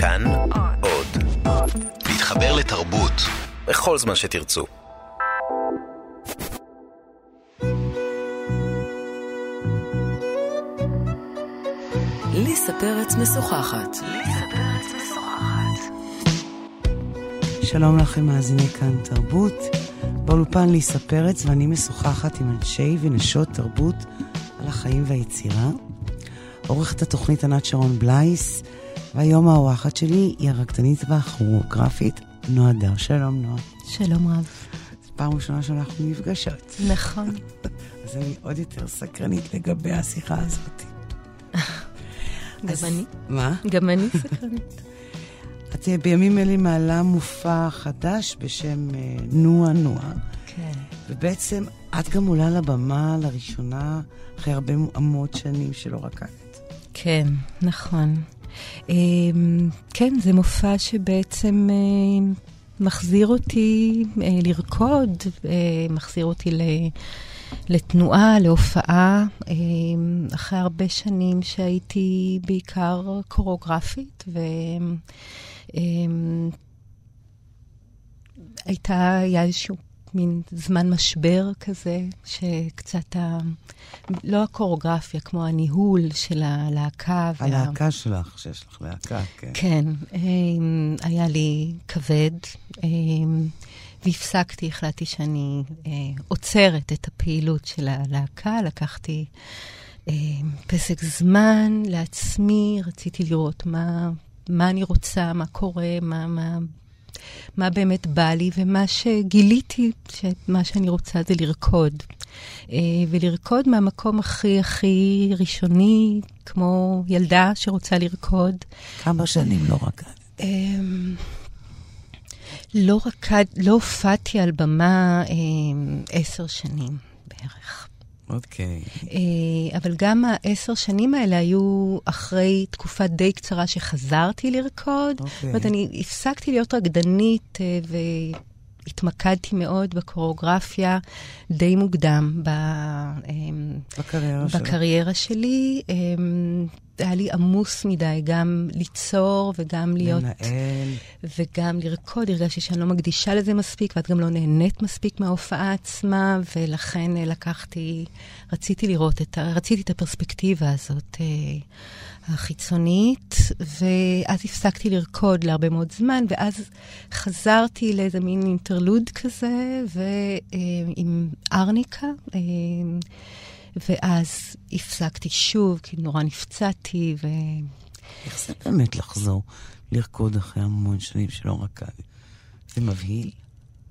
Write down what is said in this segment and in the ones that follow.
כאן עוד. להתחבר לתרבות בכל זמן שתרצו. ליסה פרץ משוחחת. שלום לכם, מאזיני כאן תרבות. באולפן ליסה פרץ ואני משוחחת עם אנשי ונשות תרבות על החיים והיצירה. עורכת התוכנית ענת שרון בלייס, והיום האורחת שלי היא הרקדנית והכוריאוגרפית נועה דר. שלום נועה. שלום רב. זו פעם ראשונה שאנחנו נפגשות. נכון. אז אני עוד יותר סקרנית לגבי השיחה הזאת. גם אני. מה? גם אני סקרנית. את בימים אלה מעלה מופע חדש בשם אה, נועה נועה. כן. ובעצם את גם עולה לבמה לראשונה אחרי הרבה המון שנים שלא רקדת. כן, נכון. אמ, כן, זה מופע שבעצם אה, מחזיר אותי אה, לרקוד, מחזיר אותי לתנועה, להופעה, אחרי הרבה שנים שהייתי בעיקר קוריאוגרפית, ו... אמ, היה איזשהו מין זמן משבר כזה, שקצת ה... לא הקוריאוגרפיה, כמו הניהול של הלהקה. הלהקה וה... שלך, שיש לך להקה, כן. כן, אמ, היה לי כבד, אמ, והפסקתי, החלטתי שאני אה, עוצרת את הפעילות של הלהקה, לקחתי פסק זמן לעצמי, רציתי לראות מה... מה אני רוצה, מה קורה, מה, מה, מה באמת בא לי, ומה שגיליתי, שמה שאני רוצה זה לרקוד. אה, ולרקוד מהמקום הכי הכי ראשוני, כמו ילדה שרוצה לרקוד. כמה שנים לא רקדת? אמ, לא רקד, לא הופעתי על במה אמ, עשר שנים בערך. אוקיי. Okay. אה, אבל גם העשר שנים האלה היו אחרי תקופה די קצרה שחזרתי לרקוד. אוקיי. Okay. זאת אומרת, אני הפסקתי להיות רקדנית אה, והתמקדתי מאוד בקוריאוגרפיה די מוקדם ב... בקריירה, בקריירה שלי. היה לי עמוס מדי גם ליצור וגם להיות... לנהל. וגם לרקוד. הרגשתי שאני לא מקדישה לזה מספיק, ואת גם לא נהנית מספיק מההופעה עצמה, ולכן אה, לקחתי, רציתי לראות את ה... רציתי את הפרספקטיבה הזאת. אה, החיצונית, ואז הפסקתי לרקוד להרבה מאוד זמן, ואז חזרתי לאיזה מין אינטרלוד כזה, ועם אה, ארניקה. ואז הפסקתי שוב, כי נורא נפצעתי, ו... איך זה באמת לחזור לרקוד אחרי המון שנים שלא רקד? זה מבהיל?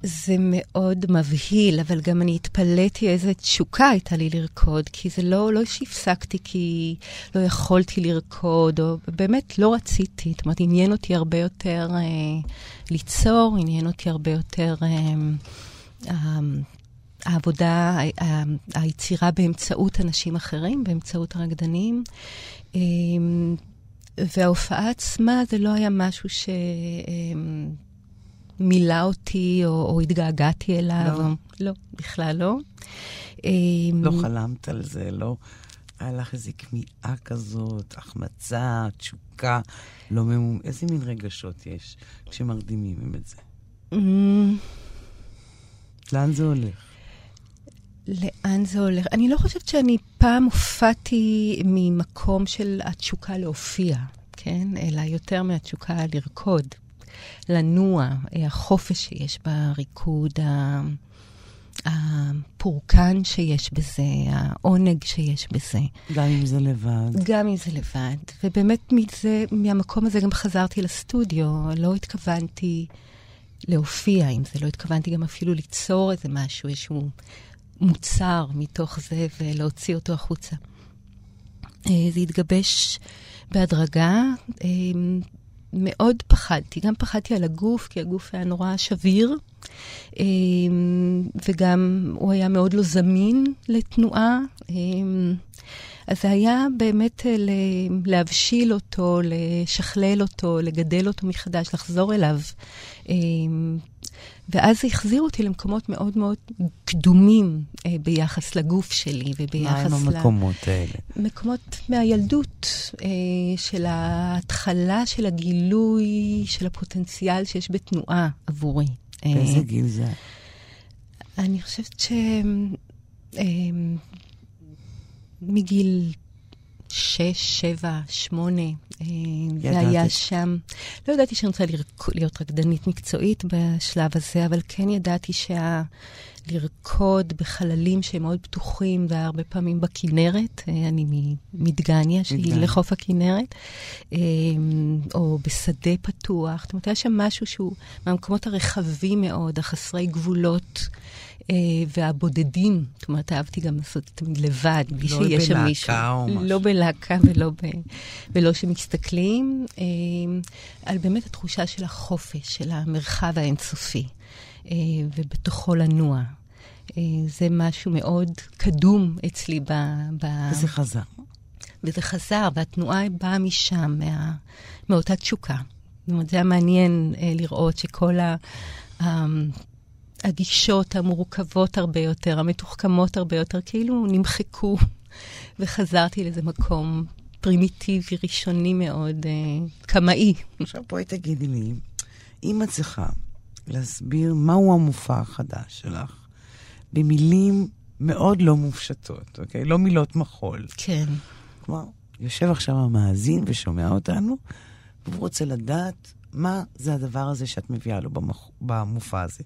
זה מאוד מבהיל, אבל גם אני התפלאתי איזה תשוקה הייתה לי לרקוד, כי זה לא, לא שהפסקתי כי לא יכולתי לרקוד, או באמת לא רציתי. זאת אומרת, עניין אותי הרבה יותר אה, ליצור, עניין אותי הרבה יותר אה, אה, העבודה, היצירה באמצעות אנשים אחרים, באמצעות הרקדנים. אמ, וההופעה עצמה זה לא היה משהו שמילא אותי או, או התגעגעתי אליו. לא. לא, בכלל לא. אמ, לא חלמת על זה, לא? היה לך איזו כמיהה כזאת, החמצה, תשוקה, לא ממום... איזה מין רגשות יש כשמרדימים את זה? אמ, לאן זה הולך? לאן זה הולך? אני לא חושבת שאני פעם הופעתי ממקום של התשוקה להופיע, כן? אלא יותר מהתשוקה לרקוד, לנוע, החופש שיש בריקוד, הפורקן שיש בזה, העונג שיש בזה. גם אם זה לבד. גם אם זה לבד. ובאמת מזה, מהמקום הזה גם חזרתי לסטודיו. לא התכוונתי להופיע עם זה, לא התכוונתי גם אפילו ליצור איזה משהו, איזשהו מוצר מתוך זה ולהוציא אותו החוצה. אה, זה התגבש בהדרגה. אה, מאוד פחדתי, גם פחדתי על הגוף, כי הגוף היה נורא שביר, אה, וגם הוא היה מאוד לא זמין לתנועה. אז זה היה באמת להבשיל אותו, לשכלל אותו, לגדל אותו מחדש, לחזור אליו. ואז זה החזיר אותי למקומות מאוד מאוד קדומים אה, ביחס לגוף שלי וביחס ל... מה הם המקומות. האלה? מקומות מהילדות, אה, של ההתחלה של הגילוי של הפוטנציאל שיש בתנועה עבורי. באיזה אה, גיל זה? אני חושבת ש... אה, מגיל שש, שבע, שמונה, אה, זה היה שם. לא ידעתי שאני רוצה להיות רקדנית מקצועית בשלב הזה, אבל כן ידעתי שה... לרקוד בחללים שהם מאוד פתוחים, והרבה פעמים בכנרת, אה, אני מדגניה, שהיא לחוף הכנרת, אה, או בשדה פתוח. זאת אומרת, היה שם משהו שהוא מהמקומות הרחבים מאוד, החסרי גבולות. אה, והבודדים, זאת אומרת, אהבתי גם לעשות תמיד לבד, בלי לא שיש שם מישהו. לא בלהקה או משהו. לא בלהקה ולא, ב, ולא שמסתכלים, אה, על באמת התחושה של החופש, של המרחב האינסופי, אה, ובתוכו לנוע. זה משהו מאוד קדום אצלי ב... ב... וזה חזר. וזה חזר, והתנועה באה משם, מה, מאותה תשוקה. זאת אומרת, זה היה מעניין לראות שכל ה... הגישות המורכבות הרבה יותר, המתוחכמות הרבה יותר, כאילו נמחקו, וחזרתי לאיזה מקום פרימיטיבי, ראשוני מאוד, אה, קמאי. עכשיו בואי תגידי לי, אם את צריכה להסביר מהו המופע החדש שלך, במילים מאוד לא מופשטות, אוקיי? לא מילות מחול. כן. כלומר, יושב עכשיו המאזין ושומע אותנו, והוא רוצה לדעת מה זה הדבר הזה שאת מביאה לו. במופע הזה.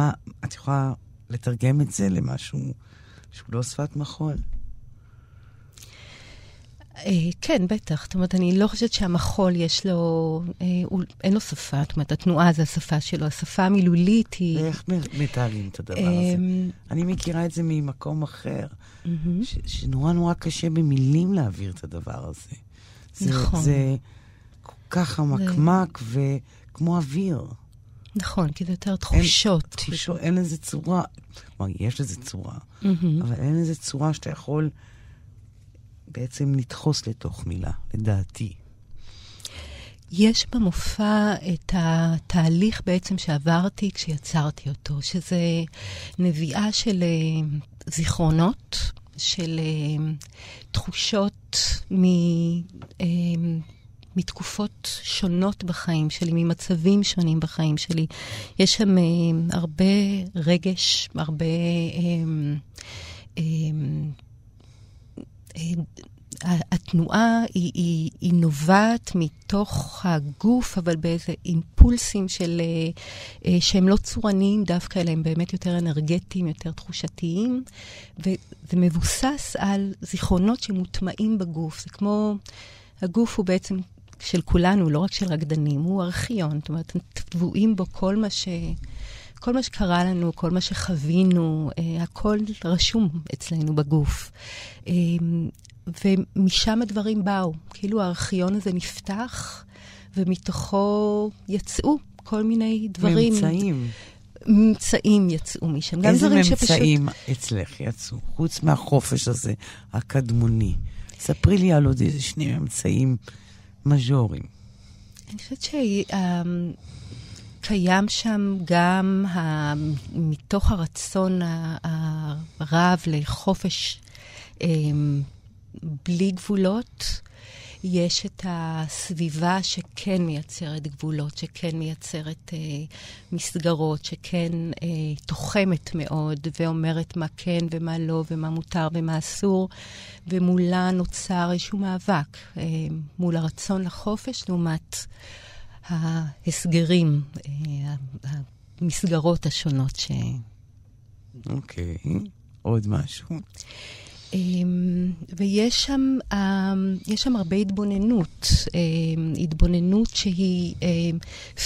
מה, את יכולה לתרגם את זה למשהו שהוא לא שפת מחול? אה, כן, בטח. זאת אומרת, אני לא חושבת שהמחול יש לו, אה, אין לו שפה. זאת אומרת, התנועה זה השפה שלו. השפה המילולית היא... איך מתארים את הדבר הזה? אמ, אני מכירה את זה ממקום אחר, שנורא נורא קשה במילים להעביר את הדבר הזה. נכון. זה כל כך חמקמק וכמו אוויר. נכון, כי זה יותר תחושות. אין, תחושות, אין לזה צורה. כלומר, יש לזה צורה, mm-hmm. אבל אין לזה צורה שאתה יכול בעצם לדחוס לתוך מילה, לדעתי. יש במופע את התהליך בעצם שעברתי כשיצרתי אותו, שזה נביאה של אה, זיכרונות, של אה, תחושות מ... מתקופות שונות בחיים שלי, ממצבים שונים בחיים שלי. יש שם אה, הרבה רגש, הרבה... אה, אה, התנועה היא, היא, היא נובעת מתוך הגוף, אבל באיזה אימפולסים של, אה, אה, שהם לא צורניים דווקא, אלא הם באמת יותר אנרגטיים, יותר תחושתיים, וזה מבוסס על זיכרונות שמוטמעים בגוף. זה כמו, הגוף הוא בעצם של כולנו, לא רק של רקדנים, הוא ארכיון. זאת אומרת, טבועים בו כל מה ש... כל מה שקרה לנו, כל מה שחווינו, אה, הכל רשום אצלנו בגוף. אה, ומשם הדברים באו. כאילו הארכיון הזה נפתח, ומתוכו יצאו כל מיני דברים. ממצאים. ממצאים יצאו משם. איזה ממצאים שפשוט... אצלך יצאו, חוץ מהחופש הזה, הקדמוני? ספרי לי על עוד איזה שני ממצאים מז'ורים. אני חושבת שקיים שם גם מתוך הרצון הרב לחופש אמ, בלי גבולות, יש את הסביבה שכן מייצרת גבולות, שכן מייצרת אה, מסגרות, שכן אה, תוחמת מאוד ואומרת מה כן ומה לא ומה מותר ומה אסור, ומולה נוצר איזשהו מאבק אה, מול הרצון לחופש לעומת ההסגרים, אה, המסגרות השונות ש... אוקיי, okay. עוד משהו. אמ, ויש שם, אמ, שם הרבה התבוננות, אמ, התבוננות שהיא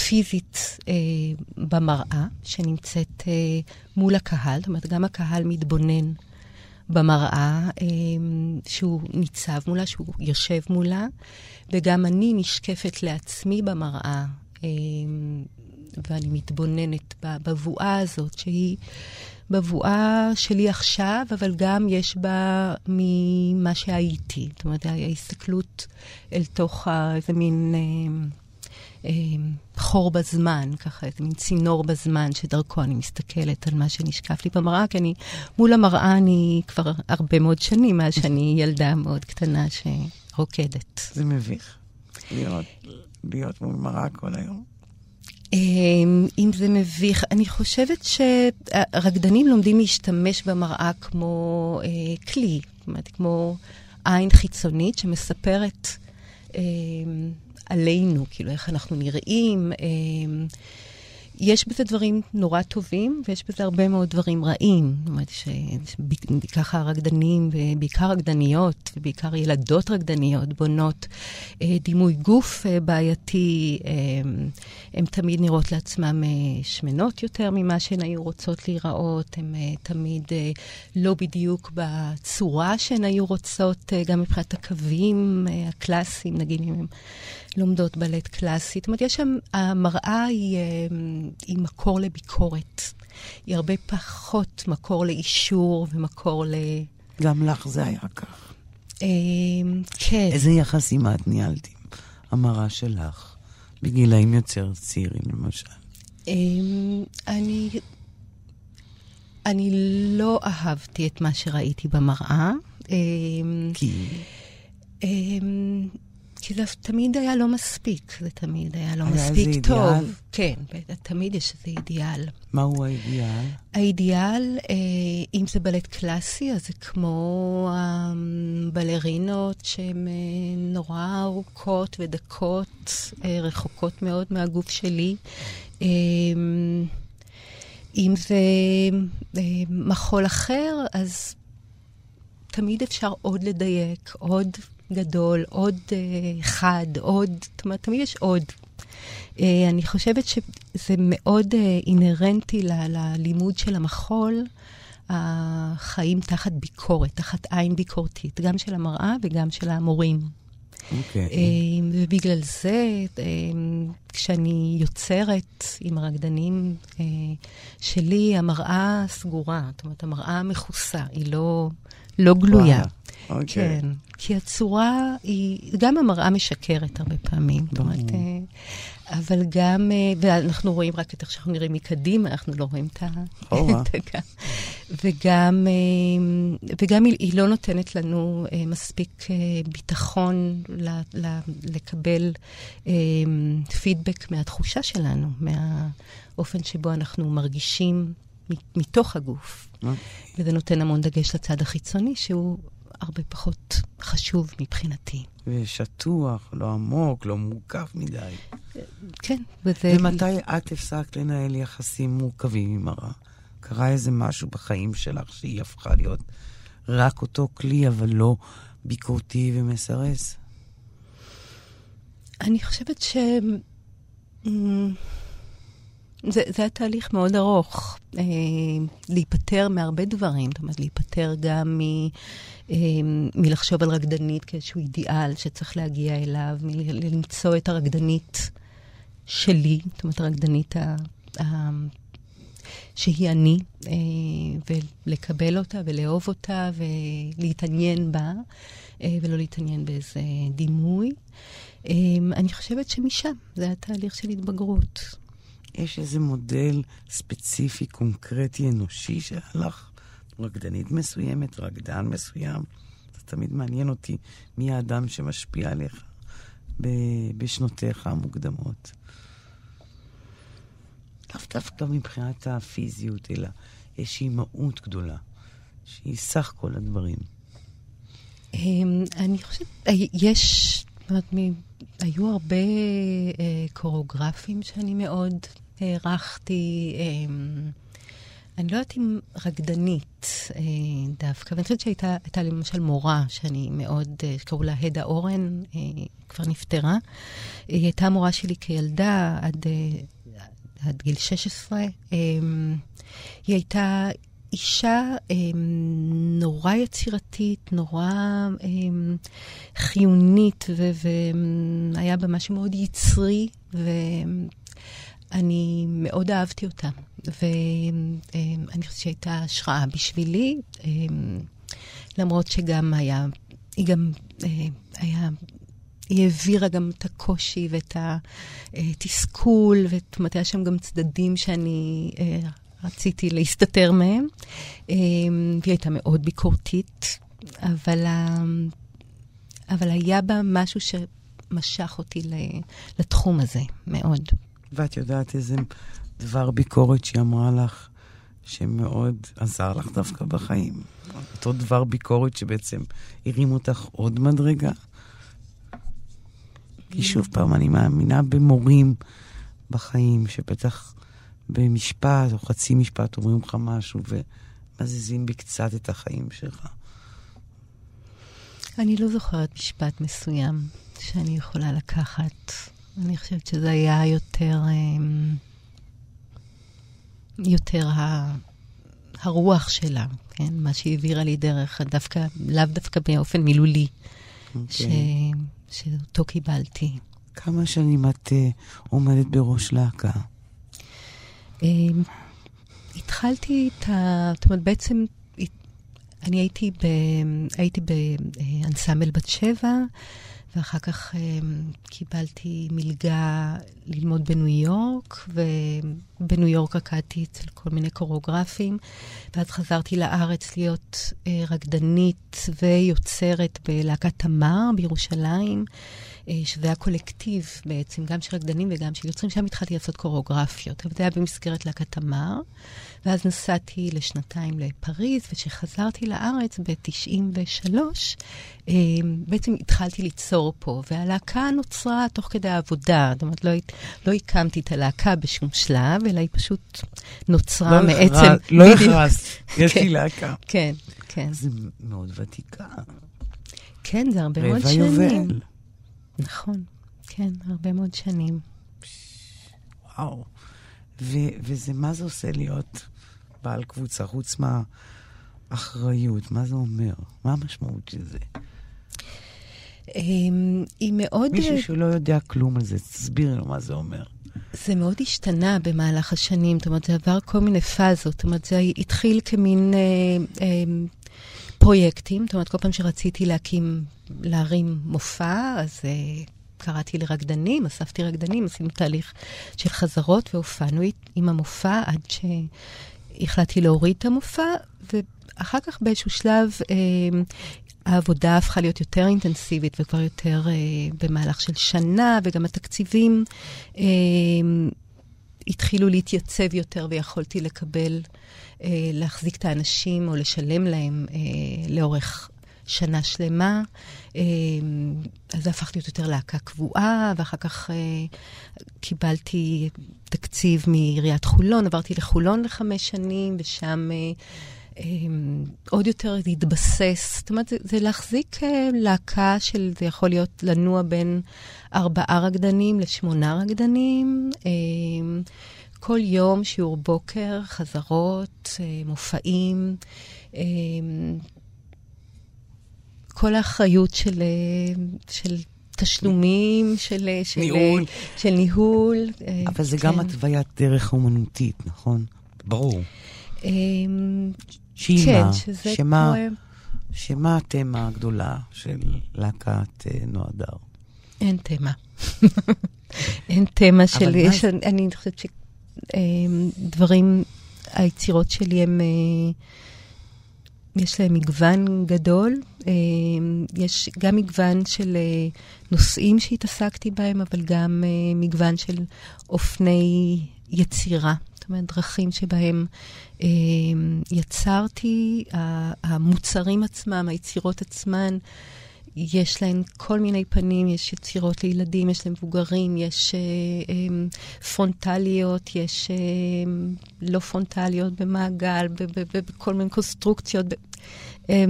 פיזית במראה, שנמצאת מול הקהל, זאת אומרת, גם הקהל מתבונן במראה שהוא ניצב מולה, שהוא יושב מולה, וגם אני נשקפת לעצמי במראה, ואני מתבוננת בבואה הזאת, שהיא... בבואה שלי עכשיו, אבל גם יש בה ממה שהייתי. זאת אומרת, ההסתכלות אל תוך איזה מין אה, אה, חור בזמן, ככה איזה מין צינור בזמן שדרכו אני מסתכלת על מה שנשקף לי במראה, כי אני, מול המראה אני כבר הרבה מאוד שנים, מאז שאני ילדה מאוד קטנה שרוקדת. זה מביך להיות, להיות מול מראה כל היום. אמ, אם זה מביך, אני חושבת שרקדנים לומדים להשתמש במראה כמו אה, כלי, אומרת, כמו עין חיצונית שמספרת אה, עלינו, כאילו איך אנחנו נראים. אה, יש בזה דברים נורא טובים, ויש בזה הרבה מאוד דברים רעים. זאת אומרת, שככה הרקדנים, ובעיקר רקדניות, ובעיקר ילדות רקדניות, בונות אה, דימוי גוף אה, בעייתי. אה, הן תמיד נראות לעצמן שמנות יותר ממה שהן היו רוצות להיראות. הן תמיד לא בדיוק בצורה שהן היו רוצות, גם מבחינת הקווים הקלאסיים, נגיד אם הן לומדות בלט קלאסית. זאת אומרת, יש שם, המראה היא, אה, היא מקור לביקורת. היא הרבה פחות מקור לאישור ומקור ל... גם לך זה היה כך. אה, כן. איזה יחסים את ניהלת עם המראה שלך, בגילאים יותר צעירים למשל? אה, אני... אני לא אהבתי את מה שראיתי במראה. כי? כי זה תמיד היה לא מספיק, זה תמיד היה לא היה מספיק איזה טוב. אידיאל? כן, תמיד יש איזה אידיאל. מהו האידיאל? האידיאל, אה, אם זה בלט קלאסי, אז זה כמו הבלרינות שהן אה, נורא ארוכות ודקות, אה, רחוקות מאוד מהגוף שלי. אה, אם זה אה, מחול אחר, אז תמיד אפשר עוד לדייק, עוד גדול, עוד uh, חד, עוד, זאת אומרת, תמיד יש עוד. Uh, אני חושבת שזה מאוד uh, אינהרנטי ללימוד של המחול, החיים תחת ביקורת, תחת עין ביקורתית, גם של המראה וגם של המורים. אוקיי. Okay. Uh, ובגלל זה, כשאני יוצרת עם הרקדנים uh, שלי, המראה סגורה, זאת אומרת, המראה מכוסה, היא לא, לא גלויה. אוקיי. כן, כי הצורה היא, גם המראה משקרת הרבה פעמים. זאת אומרת, אה, אבל גם, אה, ואנחנו רואים רק את איך שאנחנו נראים מקדימה, אנחנו לא רואים את ה... וגם, אה, וגם היא, היא לא נותנת לנו מספיק ביטחון ל, ל, לקבל פידבק מהתחושה שלנו, מהאופן שבו אנחנו מרגישים מתוך הגוף. Okay. וזה נותן המון דגש לצד החיצוני, שהוא הרבה פחות חשוב מבחינתי. ושטוח, לא עמוק, לא מורכב מדי. כן, וזה... ומתי את הפסקת לנהל יחסים מורכבים עם הרע? קרה איזה משהו בחיים שלך שהיא הפכה להיות רק אותו כלי, אבל לא ביקורתי ומסרס? אני חושבת ש... זה, זה היה תהליך מאוד ארוך, אה, להיפטר מהרבה דברים, זאת אומרת, להיפטר גם מ, אה, מלחשוב על רקדנית כאיזשהו אידיאל שצריך להגיע אליו, מלמצוא את הרקדנית שלי, זאת אומרת, הרקדנית ה, ה, שהיא אני, אה, ולקבל אותה ולאהוב אותה ולהתעניין בה, אה, ולא להתעניין באיזה דימוי. אה, אני חושבת שמשם, זה היה תהליך של התבגרות. יש איזה מודל ספציפי, קונקרטי, אנושי שהלך? רקדנית מסוימת, רקדן מסוים? זה תמיד מעניין אותי מי האדם שמשפיע עליך בשנותיך המוקדמות. לאו דווקא מבחינת הפיזיות, אלא יש אימהות גדולה, שהיא סך כל הדברים. אמ, אני חושבת, אה, יש, זאת אומרת, היו הרבה אה, קוריאוגרפים שאני מאוד הערכתי, אמ, אני לא יודעת אם רקדנית אה, דווקא, ואני חושבת שהייתה למשל מורה שאני מאוד, אה, שקראו לה הדה אורן, אה, כבר נפטרה. היא הייתה מורה שלי כילדה עד, עד גיל 16. אמ, היא הייתה אישה אמ, נורא יצירתית, נורא חיונית, והיה בה משהו מאוד יצרי. אני מאוד אהבתי אותה, ואני חושבת שהייתה השראה בשבילי, אמ, למרות שגם היה, היא גם אה, היה היא העבירה גם את הקושי ואת התסכול, זאת אומרת, היה שם גם צדדים שאני אה, רציתי להסתתר מהם. אה, והיא הייתה מאוד ביקורתית, אבל, אבל היה בה משהו שמשך אותי לתחום הזה, מאוד. ואת יודעת איזה דבר ביקורת שהיא אמרה לך, שמאוד עזר לך דווקא בחיים? אותו דבר ביקורת שבעצם הרים אותך עוד מדרגה? כי שוב פעם, אני מאמינה במורים בחיים, שבטח במשפט או חצי משפט אומרים לך משהו ומזיזים בי קצת את החיים שלך. אני לא זוכרת משפט מסוים שאני יכולה לקחת. אני חושבת שזה היה יותר, אמ, יותר ה, הרוח שלה, כן? מה שהעבירה לי דרך, דווקא, לאו דווקא באופן מילולי. Okay. אוקיי. ש... שאותו קיבלתי. כמה שנים את uh, עומדת בראש להקה? Um, התחלתי את ה... זאת אומרת, בעצם אני הייתי, ב, הייתי באנסמבל בת שבע, ואחר כך um, קיבלתי מלגה ללמוד בניו יורק, ובניו יורק רקדתי אצל כל מיני קוריאוגרפים, ואז חזרתי לארץ להיות uh, רקדנית ויוצרת בלהקת תמר בירושלים. אה, שזה היה קולקטיב בעצם, גם של רקדנים וגם של יוצרים, שם התחלתי לעשות קוריאוגרפיות. אבל זה היה במסגרת להקת תמר, ואז נסעתי לשנתיים לפריז, וכשחזרתי לארץ ב-93, אה, בעצם התחלתי ליצור פה, והלהקה נוצרה תוך כדי העבודה. זאת אומרת, לא, לא הקמתי את הלהקה בשום שלב, אלא היא פשוט נוצרה לא מעצם... החרז, לא הכרזת, יש לי כן, להקה. כן, כן. זה מאוד ותיקה. כן, זה הרבה מאוד שנים. רבע יובל. נכון, כן, הרבה מאוד שנים. וואו. ו- וזה, מה זה עושה להיות בעל קבוצה, חוץ מהאחריות? מה זה אומר? מה המשמעות של זה? אמ, היא מאוד... מישהו שלא יודע כלום על זה, תסביר לו מה זה אומר. זה מאוד השתנה במהלך השנים, זאת אומרת, זה עבר כל מיני פאזות, זאת אומרת, זה התחיל כמין אה, אה, פרויקטים, זאת אומרת, כל פעם שרציתי להקים, להרים מופע, אז uh, קראתי לרקדנים, אספתי רקדנים, עשינו תהליך של חזרות והופענו עם המופע עד שהחלטתי להוריד את המופע, ואחר כך באיזשהו שלב uh, העבודה הפכה להיות יותר אינטנסיבית וכבר יותר uh, במהלך של שנה, וגם התקציבים uh, התחילו להתייצב יותר ויכולתי לקבל... אה, להחזיק את האנשים או לשלם להם אה, לאורך שנה שלמה. אה, אז הפך להיות יותר להקה קבועה, ואחר כך אה, קיבלתי תקציב מעיריית חולון, עברתי לחולון לחמש שנים, ושם... אה, Um, עוד יותר להתבסס, זאת אומרת, זה, זה להחזיק uh, להקה של, זה יכול להיות לנוע בין ארבעה רקדנים לשמונה רקדנים. Uh, כל יום שיעור בוקר, חזרות, אה, מופעים, אה, כל האחריות של, אה, של תשלומים, של, של ניהול. של ניהול. אבל זה כן. גם התוויית דרך אומנותית, נכון? ברור. שהיא כן, מה? שזה שמה, כמו... שמה התמה הגדולה של להקת נועדר? אין תמה. אין תמה של... יש, אני חושבת ש... אמ, דברים, היצירות שלי הם, אה, יש להם מגוון גדול. אמ, יש גם מגוון של אה, נושאים שהתעסקתי בהם, אבל גם אה, מגוון של אופני יצירה. זאת אומרת, דרכים שבהם יצרתי, המוצרים עצמם, היצירות עצמן, יש להן כל מיני פנים, יש יצירות לילדים, יש למבוגרים, יש אה, אה, פרונטליות, יש אה, לא פרונטליות במעגל, בכל מיני קונסטרוקציות. אה,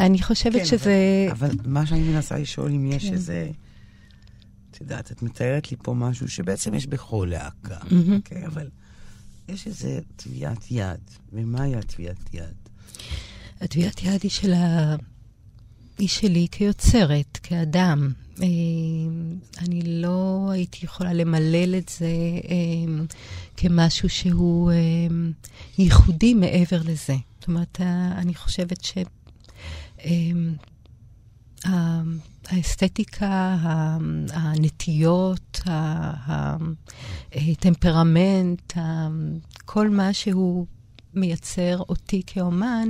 אני חושבת כן, שזה... אבל, אבל מה שאני מנסה לשאול, אם יש כן. איזה... את יודעת, את מתארת לי פה משהו שבעצם יש בכל להקה, mm-hmm. אוקיי? אבל יש איזה טביעת יד, ומהי הטביעת יד? הטביעת יד היא של ה... היא שלי כיוצרת, כאדם. אה, אני לא הייתי יכולה למלל את זה אה, כמשהו שהוא אה, ייחודי מעבר לזה. זאת אומרת, אני חושבת ש... האסתטיקה, הנטיות, הטמפרמנט, כל מה שהוא מייצר אותי כאומן,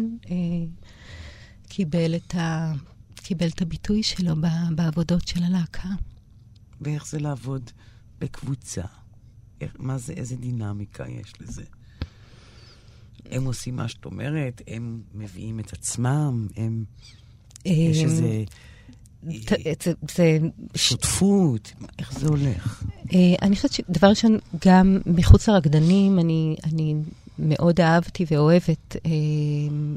קיבל את, קיבל את הביטוי שלו בעבודות של הלהקה. ואיך זה לעבוד בקבוצה? איך, מה זה, איזה דינמיקה יש לזה? הם עושים מה שאת אומרת, הם מביאים את עצמם, הם... יש אמ, איזה... זה... שותפות, איך זה הולך? אה, אני חושבת שדבר ראשון, גם מחוץ לרקדנים, אני, אני מאוד אהבתי ואוהבת אה,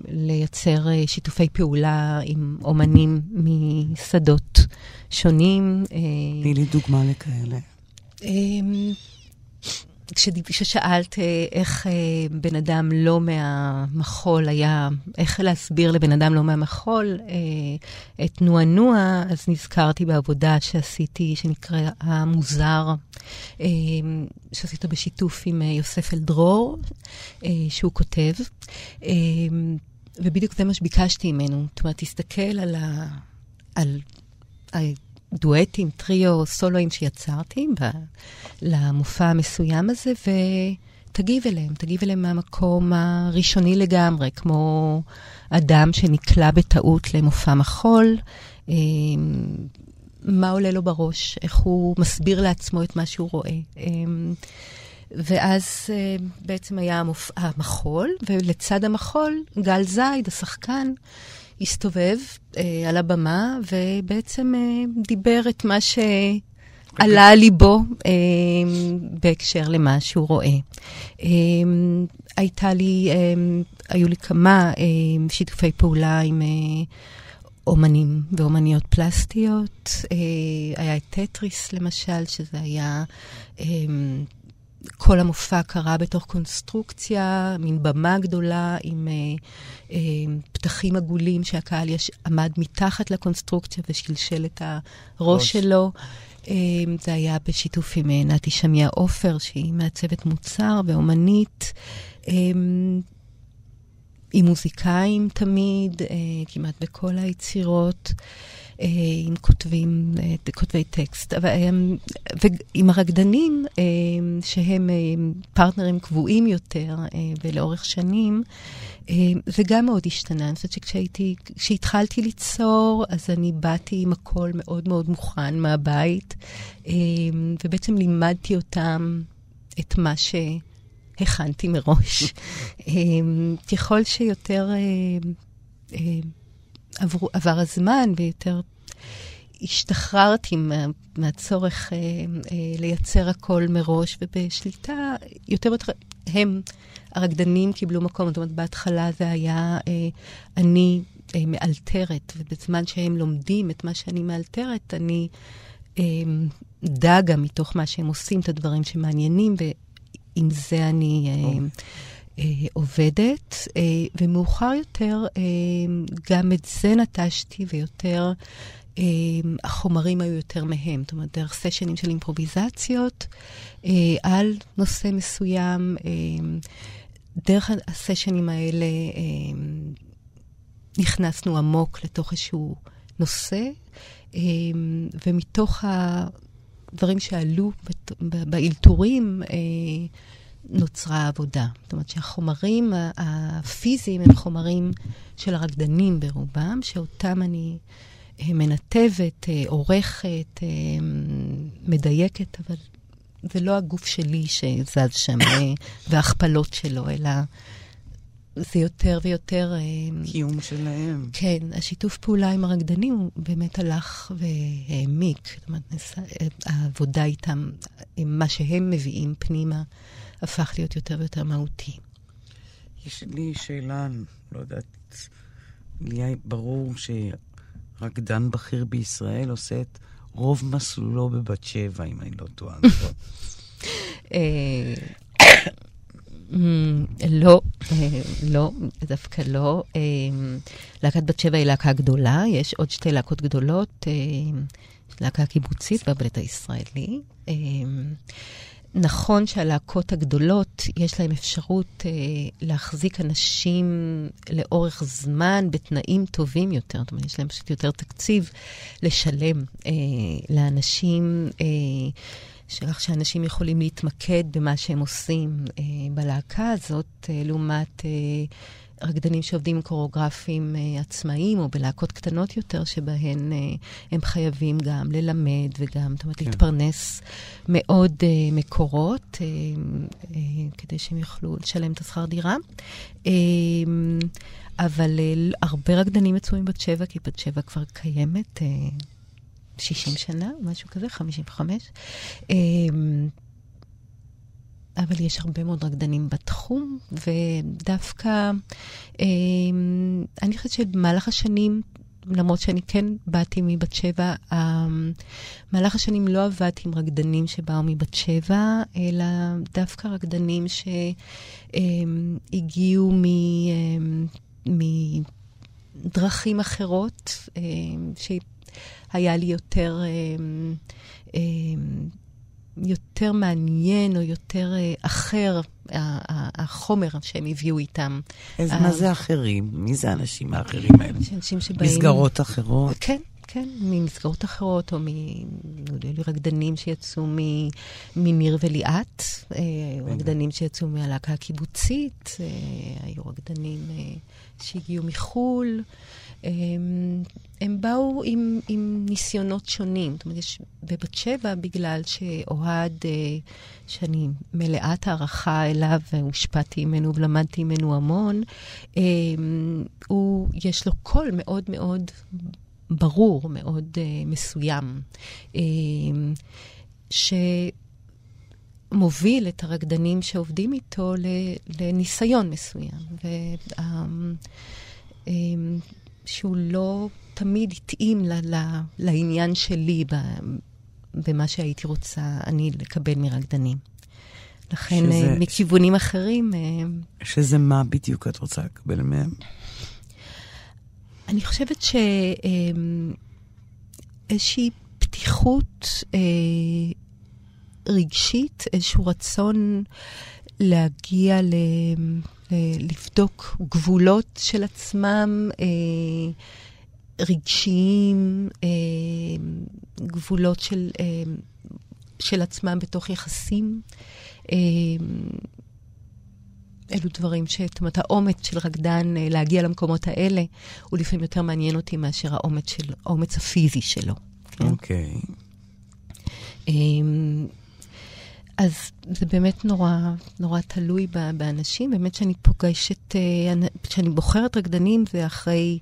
לייצר אה, שיתופי פעולה עם אומנים משדות שונים. אה, תני לי דוגמה לכאלה. אה, כששאלת אה, איך אה, בן אדם לא מהמחול היה, איך להסביר לבן אדם לא מהמחול אה, את נוע נוע, אז נזכרתי בעבודה שעשיתי, שנקרא המוזר, שעשית בשיתוף עם יוסף אלדרור, שהוא כותב. ובדיוק זה מה שביקשתי ממנו. זאת אומרת, תסתכל על ה... על דואטים, טריו, סולואים שיצרתי ב, למופע המסוים הזה, ותגיב אליהם, תגיב אליהם מהמקום הראשוני לגמרי, כמו אדם שנקלע בטעות למופע מחול. אה, מה עולה לו בראש, איך הוא מסביר לעצמו את מה שהוא רואה. אה, ואז uh, בעצם היה המופ... המחול, ולצד המחול, גל זייד, השחקן, הסתובב אה, על הבמה ובעצם אה, דיבר את מה שעלה על ליבו אה, בהקשר למה שהוא רואה. אה, הייתה לי, אה, היו לי כמה אה, שיתופי פעולה עם... אה, אומנים ואומניות פלסטיות. אה, היה את טטריס, למשל, שזה היה אה, כל המופע קרה בתוך קונסטרוקציה, מין במה גדולה עם אה, אה, פתחים עגולים שהקהל יש, עמד מתחת לקונסטרוקציה ושלשל את הראש ראש. שלו. אה, זה היה בשיתוף עם אה, נתי שמיה עופר, שהיא מעצבת מוצר ואומנית. אה, עם מוזיקאים תמיד, אה, כמעט בכל היצירות. אה, עם כותבים, אה, כותבי טקסט, אה, ועם הרקדנים, שהם פרטנרים קבועים יותר ולאורך שנים, זה גם מאוד השתנה. אני חושבת שכשהתחלתי ליצור, אז אני באתי עם הכל מאוד מאוד מוכן מהבית, ובעצם לימדתי אותם את מה שהכנתי מראש. ככל שיותר... עבר, עבר הזמן ויותר השתחררתי מה, מהצורך אה, אה, לייצר הכל מראש ובשליטה יותר ויותר, הם, הרקדנים קיבלו מקום, זאת אומרת, בהתחלה זה היה אה, אני אה, מאלתרת, ובזמן שהם לומדים את מה שאני מאלתרת, אני אה, דגה מתוך מה שהם עושים, את הדברים שמעניינים, ועם זה אני... אה, אה, עובדת, אה, ומאוחר יותר אה, גם את זה נטשתי ויותר, אה, החומרים היו יותר מהם. זאת אומרת, דרך סשנים של אימפרוביזציות אה, על נושא מסוים. אה, דרך הסשנים האלה אה, נכנסנו עמוק לתוך איזשהו נושא, אה, ומתוך הדברים שעלו באלתורים, אה, נוצרה העבודה. זאת אומרת שהחומרים הפיזיים הם חומרים של הרקדנים ברובם, שאותם אני אה, מנתבת, אה, עורכת, אה, מדייקת, אבל זה לא הגוף שלי שזז שם וההכפלות שלו, אלא זה יותר ויותר... קיום שלהם. כן, השיתוף פעולה עם הרקדנים הוא באמת הלך והעמיק. זאת אומרת, העבודה איתם, מה שהם מביאים פנימה. הפך להיות יותר ויותר מהותי. יש לי שאלה, לא יודעת, לי ברור שרקדן בכיר בישראל עושה את רוב מסלולו בבת שבע, אם אני לא טועה. נכון? אה, לא, אה, לא, דווקא לא. אה, להקת בת שבע היא להקה גדולה, יש עוד שתי להקות גדולות, להקה קיבוצית בברית הישראלי. נכון שהלהקות הגדולות, יש להן אפשרות אה, להחזיק אנשים לאורך זמן בתנאים טובים יותר. זאת אומרת, יש להם פשוט יותר תקציב לשלם אה, לאנשים, אה, שאנשים יכולים להתמקד במה שהם עושים אה, בלהקה הזאת, אה, לעומת... אה, רקדנים שעובדים עם קוריאוגרפים uh, עצמאיים, או בלהקות קטנות יותר, שבהן uh, הם חייבים גם ללמד וגם, זאת אומרת, כן. להתפרנס מאוד uh, מקורות, uh, uh, כדי שהם יוכלו לשלם את השכר דירה. Uh, אבל uh, הרבה רקדנים יצאו מבת שבע, כי בת שבע כבר קיימת. uh, 60 שנה, משהו כזה, 55. אבל יש הרבה מאוד רקדנים בתחום, ודווקא, אה, אני חושבת שבמהלך השנים, למרות שאני כן באתי מבת שבע, אה, במהלך השנים לא עבדתי עם רקדנים שבאו מבת שבע, אלא דווקא רקדנים שהגיעו אה, מ... מדרכים אחרות, שהיה לי יותר... יותר מעניין או יותר uh, אחר, החומר שהם הביאו איתם. אז מה זה אחרים? מי זה האנשים האחרים האלה? אנשים שבאים... מסגרות אחרות? כן, כן, ממסגרות אחרות, או מרקדנים שיצאו מניר וליאת, אה, רקדנים שיצאו מהלהקה הקיבוצית, אה, היו רקדנים שהגיעו מחו"ל. הם, באו עם, עם ניסיונות שונים. זאת אומרת, יש בבת שבע, בגלל שאוהד, אה, שאני מלאת הערכה אליו, והושפעתי ממנו ולמדתי ממנו המון, אה, הוא, יש לו קול מאוד מאוד ברור, מאוד אה, מסוים, שמוביל את הרקדנים שעובדים איתו לניסיון מסוים. וה, שהוא לא תמיד התאים ל, ל, לעניין שלי ב, במה שהייתי רוצה אני לקבל מרקדנים. לכן, שזה, אה, מכיוונים אחרים... אה, שזה מה בדיוק את רוצה לקבל מהם? אני חושבת שאיזושהי אה, פתיחות רגשית, איזשהו רצון להגיע ל... לבדוק גבולות של עצמם, אה, רגשיים, אה, גבולות של, אה, של עצמם בתוך יחסים. אה, אלו דברים ש... זאת אומרת, האומץ של רקדן אה, להגיע למקומות האלה, הוא לפעמים יותר מעניין אותי מאשר האומץ, של, האומץ הפיזי שלו. כן? אוקיי. Okay. אז זה באמת נורא, נורא תלוי באנשים. באמת שאני פוגשת, אה, כשאני בוחרת רקדנים, זה אחרי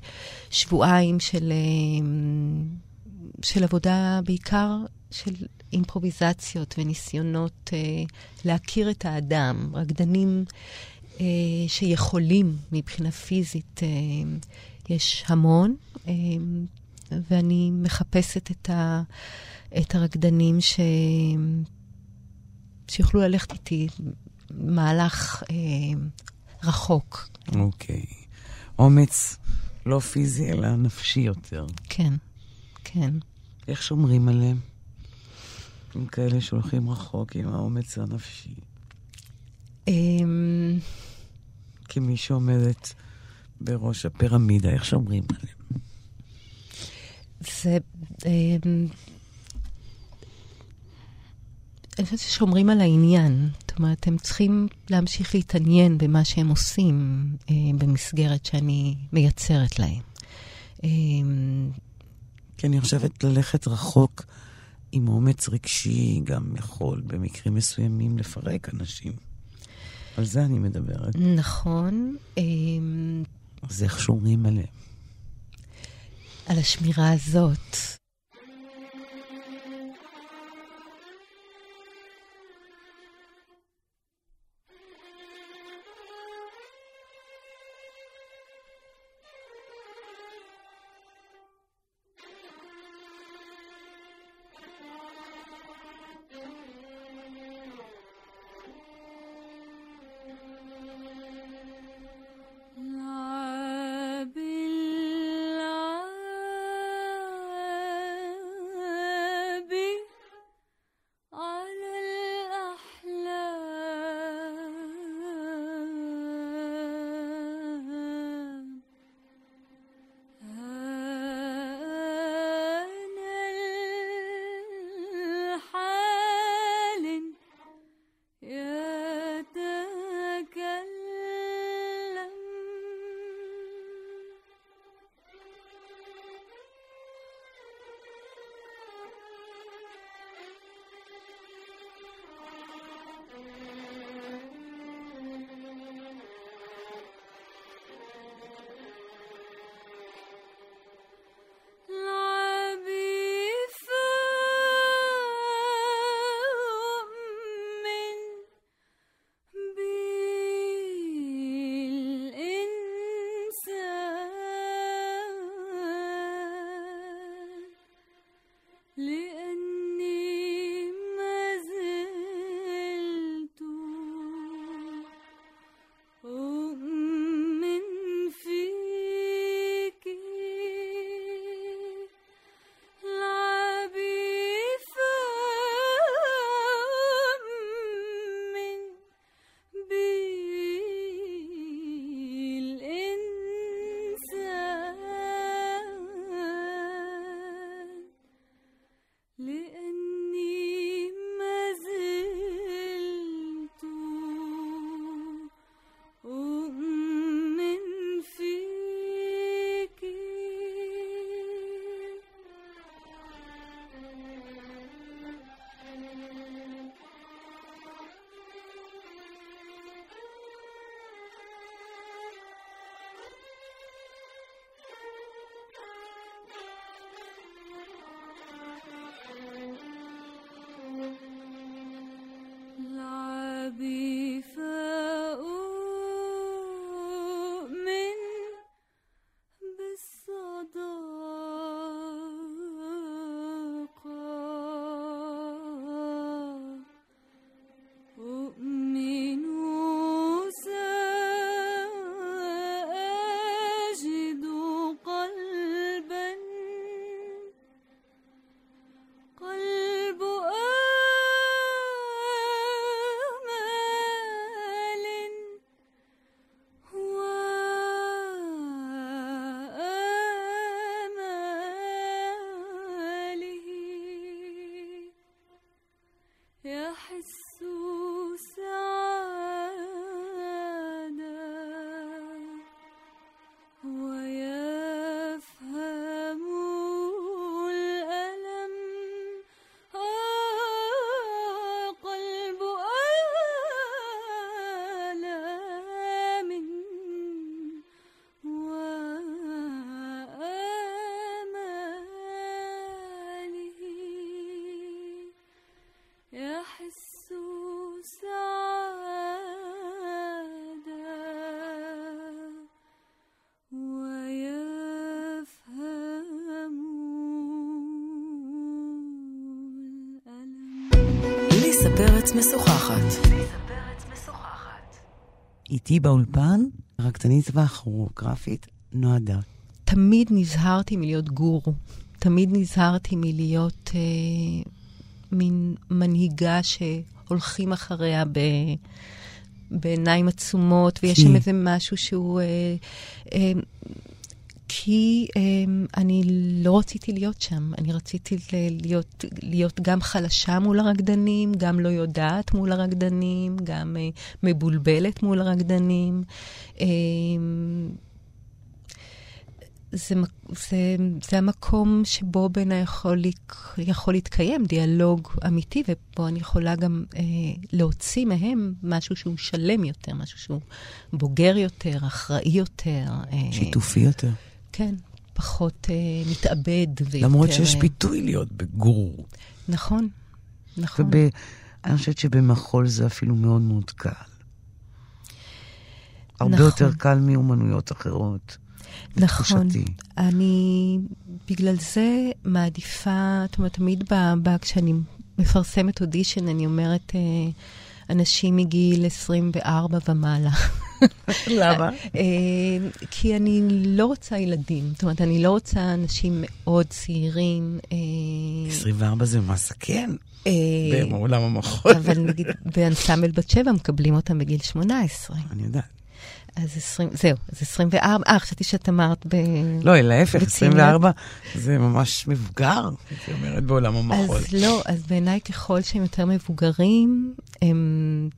שבועיים של, אה, של עבודה בעיקר של אימפרוביזציות וניסיונות אה, להכיר את האדם. רקדנים שיכולים מבחינה פיזית, יש המון, ואני מחפשת את, ה, את הרקדנים ש... שיוכלו ללכת איתי מהלך אה, רחוק. אוקיי. אומץ לא פיזי, אלא נפשי יותר. כן, כן. איך שומרים עליהם? עם כאלה שהולכים רחוק עם האומץ הנפשי. אמ, כמי שעומדת בראש הפירמידה, איך שומרים עליהם? זה... אמ, אני חושבת ששומרים על העניין. זאת אומרת, הם צריכים להמשיך להתעניין במה שהם עושים אה, במסגרת שאני מייצרת להם. אה, כי אני חושבת ללכת רחוק עם אומץ רגשי גם יכול במקרים מסוימים לפרק אנשים. על זה אני מדברת. נכון. אה, אז איך שומרים עליהם? על השמירה הזאת. 咧。פרץ משוחחת. איתי באולפן, רקדנית והכוריאוגרפית נועה דארט. תמיד נזהרתי מלהיות גורו. תמיד נזהרתי מלהיות אה, מין מנהיגה שהולכים אחריה ב... בעיניים עצומות, ויש שם איזה משהו שהוא... אה, אה, כי um, אני לא רציתי להיות שם. אני רציתי להיות, להיות גם חלשה מול הרקדנים, גם לא יודעת מול הרקדנים, גם uh, מבולבלת מול הרקדנים. Um, זה, זה, זה המקום שבו בעיניי יכול, יכול להתקיים דיאלוג אמיתי, ופה אני יכולה גם אה, להוציא מהם משהו שהוא שלם יותר, משהו שהוא בוגר יותר, אחראי יותר. אה, שיתופי יותר. כן, פחות אה, מתאבד ויותר... למרות שיש פיתוי להיות בגור. נכון, נכון. ואני חושבת שבמחול זה אפילו מאוד מאוד קל. הרבה נכון. יותר קל מאומנויות אחרות. נכון. לתחושתי. אני בגלל זה מעדיפה, זאת אומרת, תמיד ב, ב, כשאני מפרסמת אודישן, אני אומרת, אה, אנשים מגיל 24 ומעלה. למה? אה, כי אני לא רוצה ילדים. זאת אומרת, אני לא רוצה אנשים מאוד צעירים. 24 אה, זה מסכן. אה, בעולם המחול. אבל נגיד, באנסמבל בת שבע מקבלים אותם בגיל 18. אני יודעת. אז 20, זהו, אז 24, אה, חשבתי שאת אמרת ב... לא, להפך, 24 זה ממש מבוגר, הייתי אומרת, בעולם המחול. אז לא, אז בעיניי ככל שהם יותר מבוגרים, הם,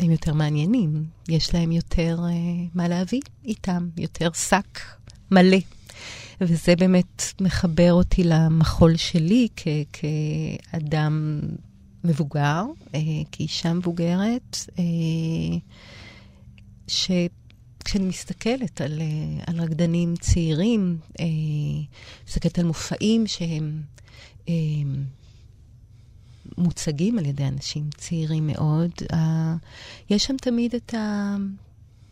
הם יותר מעניינים. יש להם יותר uh, מה להביא איתם, יותר שק מלא. וזה באמת מחבר אותי למחול שלי כ- כאדם מבוגר, uh, כאישה מבוגרת, uh, ש... כשאני מסתכלת על, אה, על רקדנים צעירים, אה, מסתכלת על מופעים שהם אה, מוצגים על ידי אנשים צעירים מאוד, יש שם תמיד את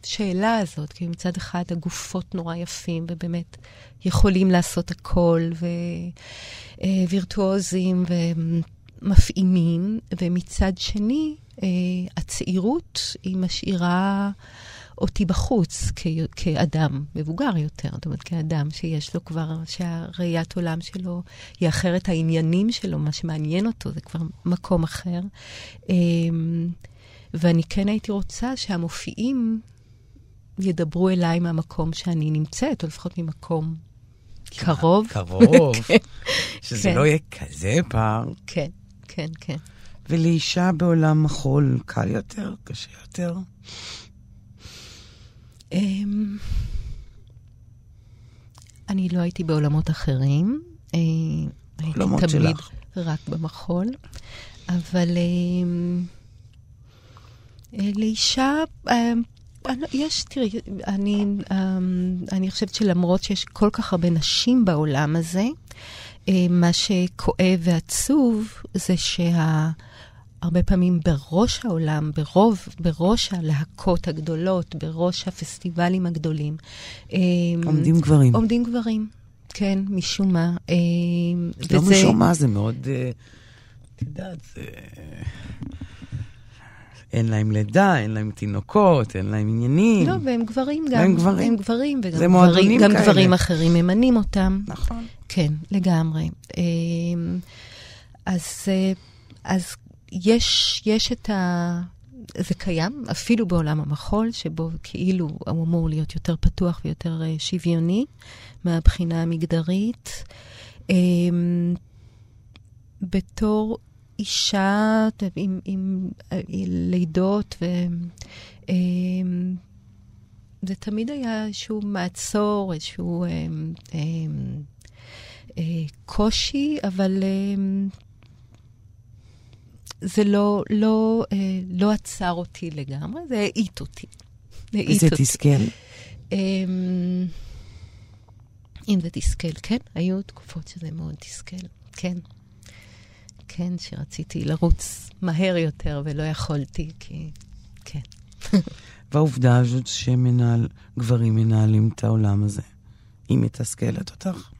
השאלה הזאת, כי מצד אחד הגופות נורא יפים, ובאמת יכולים לעשות הכל, ווירטואוזים ומפעימים, ומצד שני, הצעירות היא משאירה... אותי בחוץ כ- כאדם מבוגר יותר, זאת אומרת, כאדם שיש לו כבר, שהראיית עולם שלו היא אחרת, העניינים שלו, מה שמעניין אותו, זה כבר מקום אחר. אמ, ואני כן הייתי רוצה שהמופיעים ידברו אליי מהמקום שאני נמצאת, או לפחות ממקום קרוב. קרוב, כן. שזה כן. לא יהיה כזה פער. כן, כן, כן. ולאישה בעולם מחול קל יותר, קשה יותר? אמ, אני לא הייתי בעולמות אחרים. אה, עולמות הייתי תמיד שלך. רק במחול, אבל אמ, אה, לאישה, אמ, יש, תראי, אני, אני חושבת שלמרות שיש כל כך הרבה נשים בעולם הזה, אה, מה שכואב ועצוב זה שה... הרבה פעמים בראש העולם, ברוב, בראש הלהקות הגדולות, בראש הפסטיבלים הגדולים. אמ, עומדים גברים. עומדים גברים, כן, משום מה. אמ, לא וזה... משום מה, זה מאוד, אה, את יודעת, זה... אין להם לידה, אין להם תינוקות, אין להם עניינים. לא, והם גברים גם. הם גברים. הם גברים, וגם זה גברים, גם גברים אחרים ממנים אותם. נכון. כן, לגמרי. אמ, אז, אה, אז יש, יש את ה... זה קיים, אפילו בעולם המחול, שבו כאילו הוא אמור להיות יותר פתוח ויותר uh, שוויוני מהבחינה המגדרית. Um, בתור אישה עם, עם, עם לידות, ו... זה תמיד היה איזשהו מעצור, איזשהו אה, אה, אה, קושי, אבל אה, זה לא, לא, אה, לא עצר אותי לגמרי, זה האיט אותי. וזה תסכל. אה, אם זה תסכל, כן, היו תקופות שזה מאוד תסכל, כן. כן, שרציתי לרוץ מהר יותר ולא יכולתי, כי... כן. והעובדה הזאת שמנהל, גברים מנהלים את העולם הזה, היא מתסכלת אותך?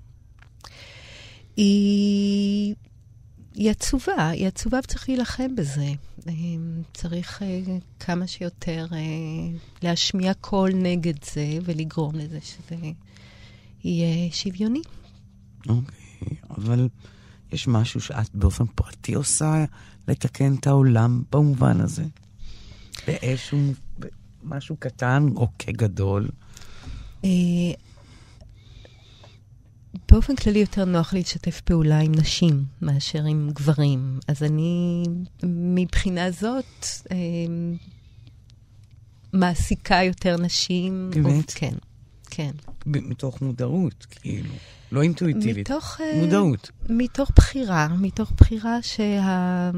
היא... היא עצובה, היא עצובה וצריך להילחם בזה. צריך uh, כמה שיותר uh, להשמיע קול נגד זה ולגרום לזה שזה יהיה שוויוני. אוקיי, okay, אבל יש משהו שאת באופן פרטי עושה לתקן את העולם במובן הזה? באיזשהו משהו קטן או כגדול? באופן כללי יותר נוח לי לשתף פעולה עם נשים מאשר עם גברים. אז אני, מבחינה זאת, אה, מעסיקה יותר נשים. באמת? כן, כן. מתוך מודעות, כאילו. לא אינטואיטיבית. מתוך... אה, מודעות. מתוך בחירה, מתוך בחירה שה...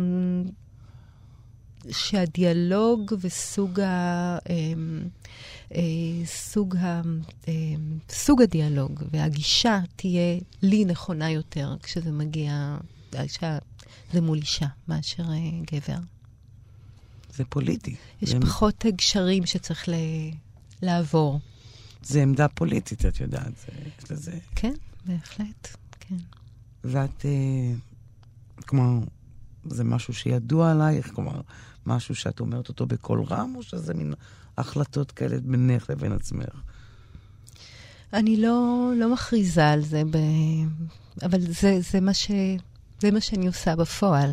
שהדיאלוג וסוג ה... אה, סוג, ה, אמ, סוג הדיאלוג והגישה תהיה לי נכונה יותר כשזה מגיע, כשזה מול אישה מאשר אה, גבר. זה פוליטי. יש זה... פחות גשרים שצריך ל... לעבור. זה עמדה פוליטית, את יודעת. זה, יש לזה... כן, בהחלט, כן. ואת, אה, כלומר, זה משהו שידוע עלייך? כלומר, משהו שאת אומרת אותו בקול רם, או שזה מין החלטות כאלה בינך לבין עצמך? אני לא, לא מכריזה על זה, ב... אבל זה, זה, מה ש... זה מה שאני עושה בפועל.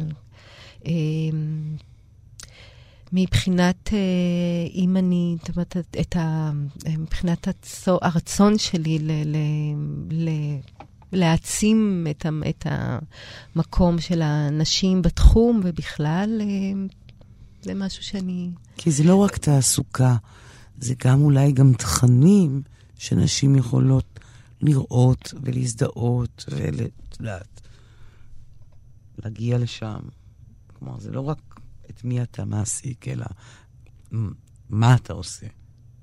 אמ, מבחינת, אה, אם אני, זאת אומרת, את ה... מבחינת הצו, הרצון שלי ל... ל, ל להעצים את, את המקום של הנשים בתחום ובכלל, אה, זה משהו שאני... כי זה לא רק תעסוקה, זה גם אולי גם תכנים שנשים יכולות לראות ולהזדהות ואת יודעת, להגיע לשם. כלומר, זה לא רק את מי אתה מעסיק, אלא מה אתה עושה,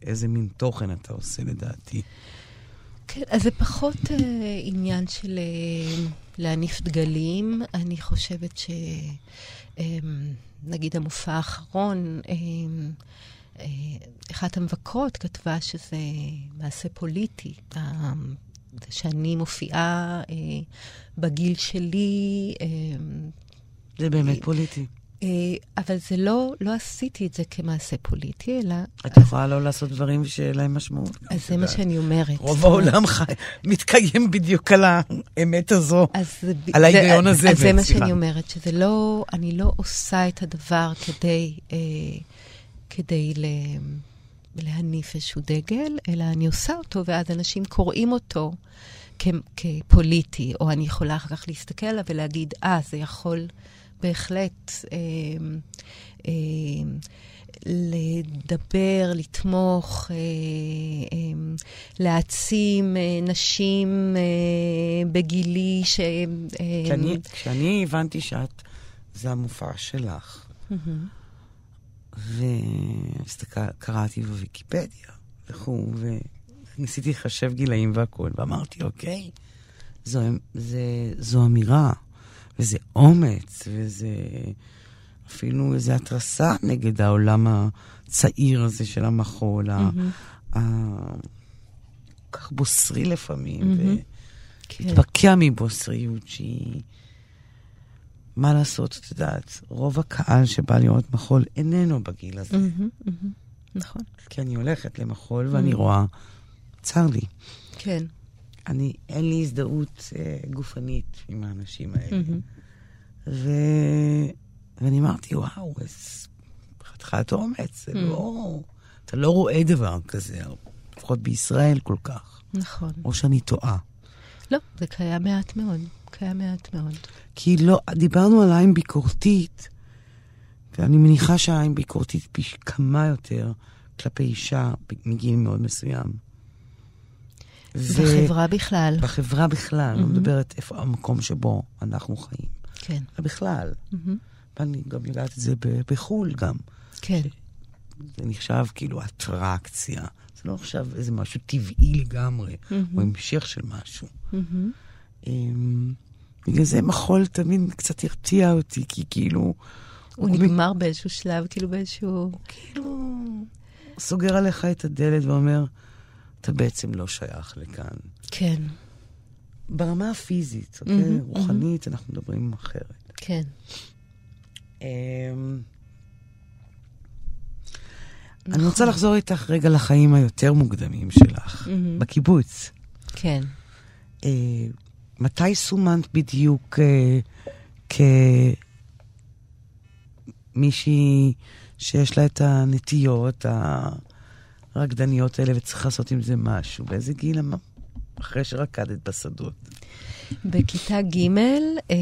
איזה מין תוכן אתה עושה לדעתי. כן, אז זה פחות uh, עניין של uh, להניף דגלים. אני חושבת ש... Um, נגיד המופע האחרון, אה, אה, אחת המבקרות כתבה שזה מעשה פוליטי. שאני מופיעה אה, בגיל שלי. זה באמת פוליטי. אבל זה לא, לא עשיתי את זה כמעשה פוליטי, אלא... את יכולה לא לעשות דברים שיהיה להם משמעות. אז זה מה שאני אומרת. רוב העולם חי, מתקיים בדיוק על האמת הזו, על ההיגיון הזה. אז זה מה שאני אומרת, שזה לא, אני לא עושה את הדבר כדי, אה, כדי ל... להניף איזשהו דגל, אלא אני עושה אותו, ואז אנשים קוראים אותו כ- כפוליטי, או אני יכולה אחר כך להסתכל עליו ולהגיד, אה, זה יכול בהחלט אה, אה, לדבר, לתמוך, אה, אה, להעצים אה, נשים אה, בגילי ש... אה, כשאני, כשאני הבנתי שאת, זה המופע שלך, וקראתי בוויקיפדיה וכו', וניסיתי לחשב גילאים והכול, ואמרתי, אוקיי, זו, זה, זו אמירה. וזה אומץ, וזה אפילו איזו התרסה נגד העולם הצעיר הזה של המחול, mm-hmm. כך בוסרי לפעמים, mm-hmm. ולהתפקע כן. מבוסריות שהיא... מה לעשות, את יודעת, רוב הקהל שבא לראות מחול איננו בגיל הזה. Mm-hmm, mm-hmm, נכון. כי אני הולכת למחול ואני. רואה, צר לי. כן. אני, אין לי הזדהות אה, גופנית עם האנשים האלה. ו... ואני אמרתי, וואו, חתיכת אומץ, זה. לא... אתה לא רואה דבר כזה, לפחות בישראל כל כך. נכון. או שאני טועה. לא, זה קיים מעט מאוד, קיים מעט מאוד. כי לא, דיברנו על עין ביקורתית, ואני מניחה שהעין ביקורתית פי כמה יותר כלפי אישה מגיל מאוד מסוים. בחברה בכלל. בחברה בכלל, mm-hmm. לא מדברת איפה המקום שבו אנחנו חיים. כן. בכלל. Mm-hmm. ואני גם יודעת את זה בחו"ל גם. כן. זה נחשב כאילו אטרקציה. זה לא עכשיו איזה משהו טבעי לגמרי, mm-hmm. או המשך של משהו. Mm-hmm. בגלל זה מחול תמיד קצת הרתיע אותי, כי כאילו... הוא, הוא נגמר מ... באיזשהו שלב, כאילו באיזשהו... כאילו... סוגר עליך את הדלת ואומר, אתה בעצם לא שייך לכאן. כן. ברמה הפיזית, אוקיי? Mm-hmm, רוחנית, mm-hmm. אנחנו מדברים אחרת. כן. Um, נכון. אני רוצה לחזור איתך רגע לחיים היותר מוקדמים שלך, mm-hmm. בקיבוץ. כן. Uh, מתי סומנת בדיוק uh, כמישהי שיש לה את הנטיות הרקדניות האלה וצריך לעשות עם זה משהו? באיזה גיל אחרי שרקדת בשדות? בכיתה ג' אה,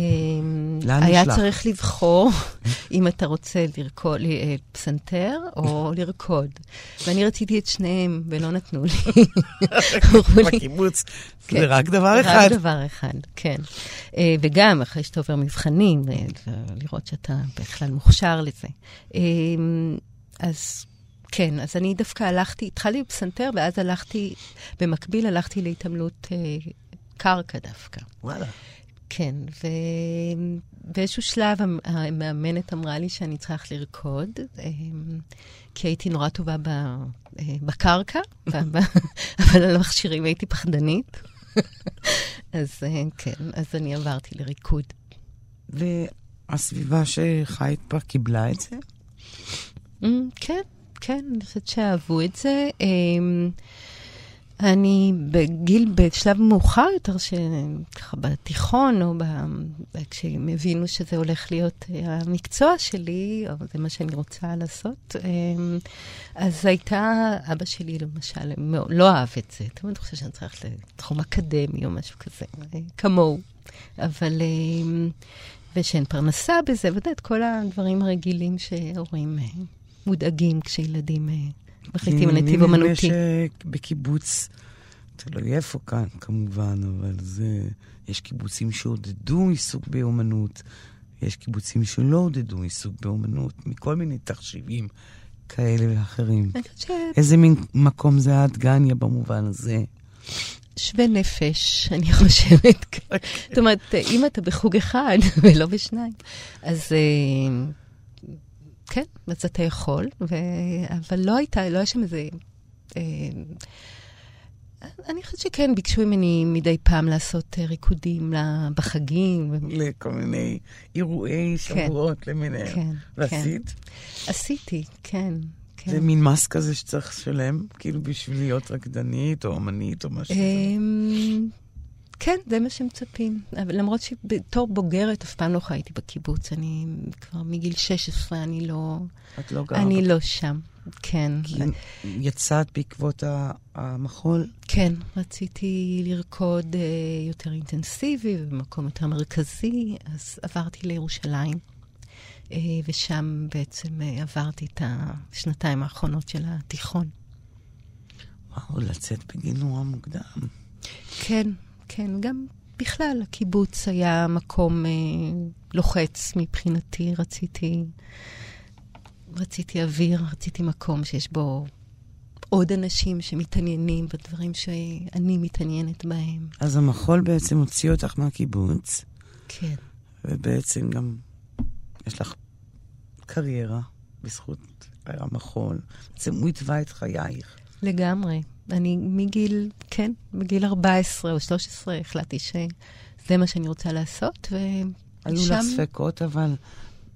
היה צריך לבחור אם אתה רוצה לרקוד, אה, פסנתר או לרקוד. ואני רציתי את שניהם, ולא נתנו לי. בקיבוץ זה רק דבר אחד. רק דבר אחד, כן. אה, וגם אחרי שאתה עובר מבחנים, לראות שאתה בכלל מוכשר לזה. אז כן, אז אני דווקא הלכתי, התחלתי בפסנתר, ואז הלכתי, במקביל הלכתי להתעמלות קרקע דווקא. וואלה. כן, ובאיזשהו שלב המאמנת אמרה לי שאני צריכה ללכת לרקוד, אמ, כי הייתי נורא טובה אה, בקרקע, אבל על המכשירים הייתי פחדנית. אז אה, כן, אז אני עברתי לריקוד. והסביבה שחיית בה קיבלה את זה? אמ, כן, כן, אני חושבת שאהבו את זה. אמ, אני בגיל, בשלב מאוחר יותר, ככה בתיכון, או. כשהם הבינו שזה הולך להיות אה, המקצוע שלי, או זה מה שאני רוצה לעשות, אמ, אז הייתה, אבא שלי למשל, לא אהב את זה. תמיד חושב שאני צריכה ללכת לתחום אקדמי או משהו כזה, אה, כמוהו. אבל... אמ, ושאין פרנסה בזה, ואתה את כל הדברים הרגילים שהורים אה, מודאגים כשילדים מחליטים על נתיב אומנותי. יש בקיבוץ, תלוי איפה כאן כמובן, אבל זה, יש קיבוצים שעודדו עיסוק באומנות, יש קיבוצים שלא עודדו עיסוק באומנות, מכל מיני תחשיבים כאלה ואחרים. איזה מין מקום זה הדגניה במובן הזה? שווה נפש, אני חושבת. זאת אומרת, אם אתה בחוג אחד ולא בשניים, אז אה, כן, אז אתה יכול, ו... אבל לא הייתה, לא היה שם איזה... אה, אני חושבת שכן, ביקשו ממני מדי פעם לעשות אה, ריקודים בחגים. לכל מיני אירועי כן. שבועות כן, למיניהם. כן, ועשית? כן. עשיתי, כן. כן. זה מין מס כזה שצריך לשלם, כאילו בשביל להיות רקדנית או אמנית או משהו כזה? כן, זה מה שמצפים. אבל למרות שבתור בוגרת אף פעם לא חייתי בקיבוץ. אני כבר מגיל 16, אני לא... את לא גרה. אני לא שם, כן. יצאת בעקבות המחול? כן, רציתי לרקוד uh, יותר אינטנסיבי ובמקום יותר מרכזי, אז עברתי לירושלים. Uh, ושם בעצם uh, עברתי את השנתיים האחרונות של התיכון. וואו, לצאת בגיל נורא מוקדם. כן, כן, גם בכלל, הקיבוץ היה מקום אה, לוחץ מבחינתי. רציתי, רציתי אוויר, רציתי מקום שיש בו עוד אנשים שמתעניינים בדברים שאני מתעניינת בהם. אז המחול בעצם הוציא אותך מהקיבוץ. כן. ובעצם גם יש לך קריירה בזכות המחול. בעצם הוא התווה את חייך. לגמרי. אני מגיל, כן, בגיל 14 או 13 החלטתי שזה מה שאני רוצה לעשות, ושם... היו לך ספקות, אבל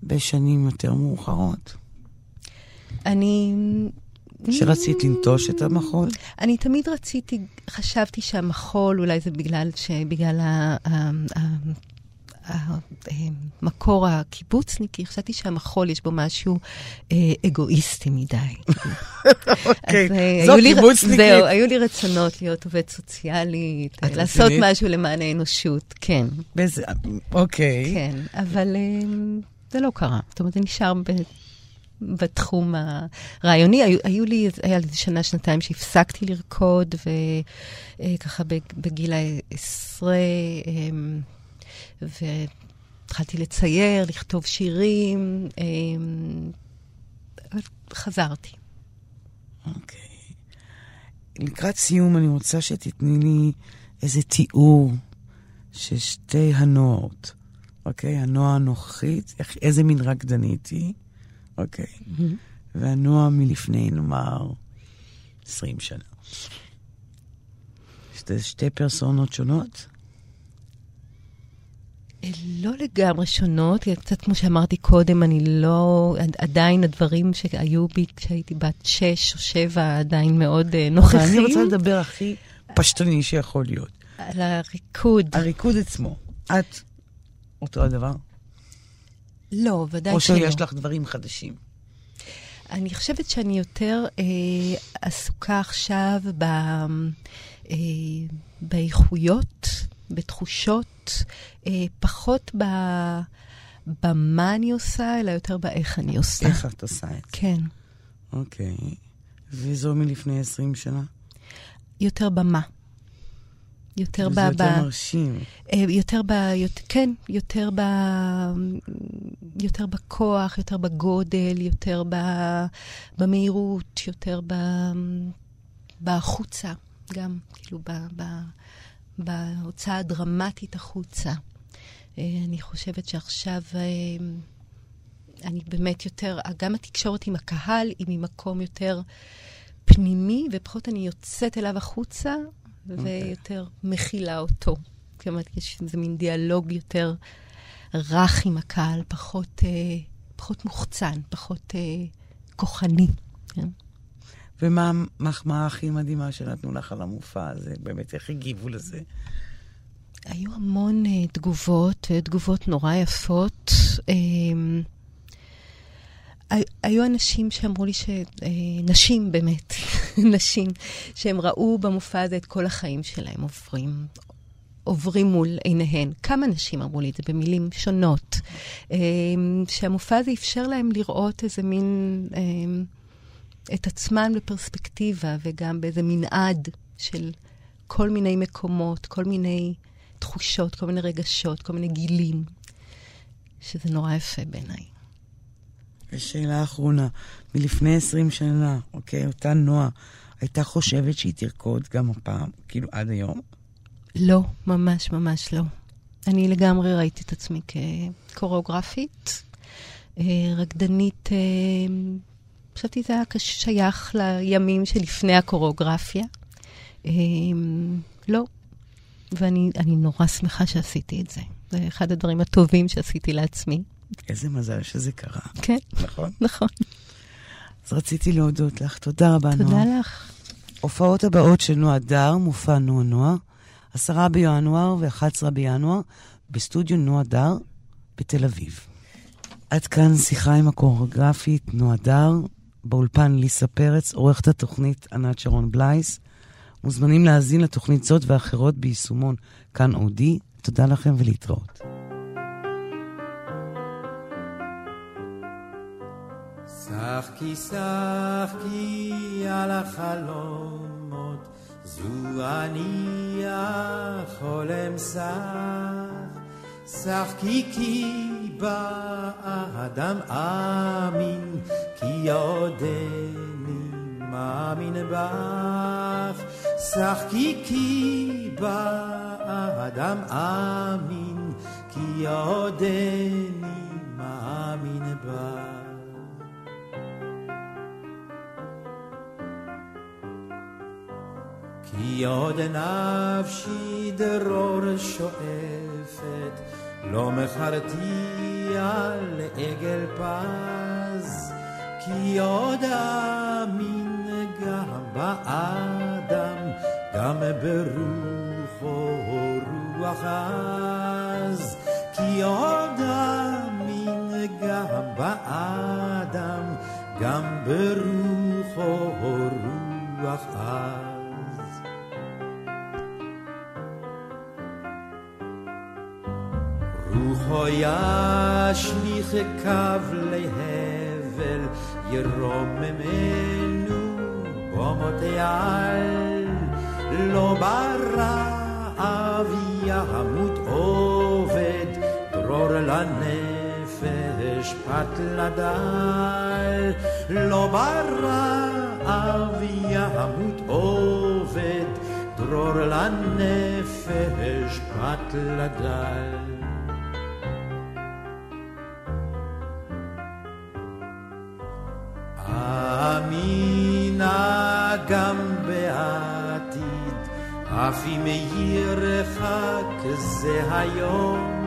בשנים יותר מאוחרות. אני... שרצית לנטוש את המחול? אני תמיד רציתי, חשבתי שהמחול, אולי זה בגלל, שבגלל ה, ה, ה, המקור הקיבוצניקי, חשבתי שהמחול יש בו משהו אה, אגואיסטי מדי. אוקיי, זו קיבוצניקית. זהו, היו לי רצונות להיות עובד סוציאלי, לעשות משהו למען האנושות, כן. אוקיי. כן, אבל אה, זה לא קרה. זאת אומרת, זה נשאר ב... בתחום הרעיוני. היו, היו לי, היה לי שנה, שנתיים שהפסקתי לרקוד, וככה בגיל העשרה, והתחלתי לצייר, לכתוב שירים, חזרתי. אוקיי. Okay. לקראת סיום אני רוצה שתתני לי איזה תיאור של שתי הנועות, אוקיי? Okay? הנועה הנוכחית, איזה מין רקדנית היא, אוקיי. Mm-hmm. והנועה מלפני, נאמר, 20 שנה. שתי, שתי פרסונות שונות? לא לגמרי שונות, קצת כמו שאמרתי קודם, אני לא, עדיין הדברים שהיו בי כשהייתי בת שש או שבע עדיין מאוד אה, נוכחים. אני רוצה לדבר הכי פשטני שיכול להיות. על הריקוד. הריקוד עצמו. את אותו הדבר? לא, ודאי שלא. או שיש לך דברים חדשים. אני חושבת שאני יותר אה, עסוקה עכשיו ב, אה, באיכויות, בתחושות, אה, פחות ב, במה אני עושה, אלא יותר באיך אני עושה. איך את עושה את זה? כן. אוקיי. וזו מלפני 20 שנה? יותר במה. יותר ב... זה יותר מרשים. אה, יותר ב... כן, יותר ב... יותר בכוח, יותר בגודל, יותר ב... במהירות, יותר ב... בחוצה, גם, כאילו, ב... ב... בהוצאה הדרמטית החוצה. אה, אני חושבת שעכשיו אה, אני באמת יותר, גם התקשורת עם הקהל היא ממקום יותר פנימי, ופחות אני יוצאת אליו החוצה. אוקיי. ויותר מכילה אותו. אומרת, יש איזה מין דיאלוג יותר רך עם הקהל, פחות, אה, פחות מוחצן, פחות כוחני. כן? ומה המחמאה הכי מדהימה שנתנו לך על המופע הזה? באמת, איך הגיבו לזה? היו המון uh, תגובות, uh, תגובות נורא יפות. Uh, היו אנשים שאמרו לי ש... אה, נשים באמת, נשים, שהם ראו במופע הזה את כל החיים שלהם עוברים. עוברים מול עיניהן. כמה נשים אמרו לי את זה במילים שונות. אה, שהמופע הזה אפשר להם לראות איזה מין... אה, את עצמן בפרספקטיבה וגם באיזה מנעד של כל מיני מקומות, כל מיני תחושות, כל מיני רגשות, כל מיני גילים, שזה נורא יפה בעיניי. ושאלה אחרונה, מלפני 20 שנה, אוקיי, אותה נועה, הייתה חושבת שהיא תרקוד גם הפעם, כאילו עד היום? לא, ממש ממש לא. אני לגמרי ראיתי את עצמי כקוריאוגרפית, אה, רקדנית, אה, חשבתי שזה היה שייך לימים שלפני הקוריאוגרפיה. אה, לא, ואני נורא שמחה שעשיתי את זה. זה אחד הדברים הטובים שעשיתי לעצמי. איזה מזל שזה קרה. כן. נכון? נכון. אז רציתי להודות לך. תודה רבה, תודה נועה. תודה לך. הופעות הבאות של נועה דר, מופע נועה נועה, עשרה בינואר ו-11 בינואר, בסטודיו נועה דר בתל אביב. עד כאן שיחה עם הקוריאוגרפית נועה דר, באולפן ליסה פרץ, עורכת התוכנית ענת שרון בלייס. מוזמנים להאזין לתוכנית זאת ואחרות ביישומון כאן אודי. תודה לכם ולהתראות. שחקי שחקי על החלומות, זו אני החולם שח. שחקי כי באדם אמין, כי עודני מאמין בך. שחקי כי באדם אמין, כי עודני מאמין בך. כי עוד נפשי דרור שואפת, לא מכרתי על עגל פז, כי עוד אמין גם באדם, גם ברוחו רוח עז, כי כי עוד אמין גם באדם, גם ברוחו רוח עז. רוחו ישליך קו להבל, ירוממנו במותי על, לא ברע אבי ימות עובד, דרור לנפש פת לדל, לא ברע אבי ימות עובד, דרור לנפש פת לדל. אמינה גם בעתיד, אף אם ירחק זה היום,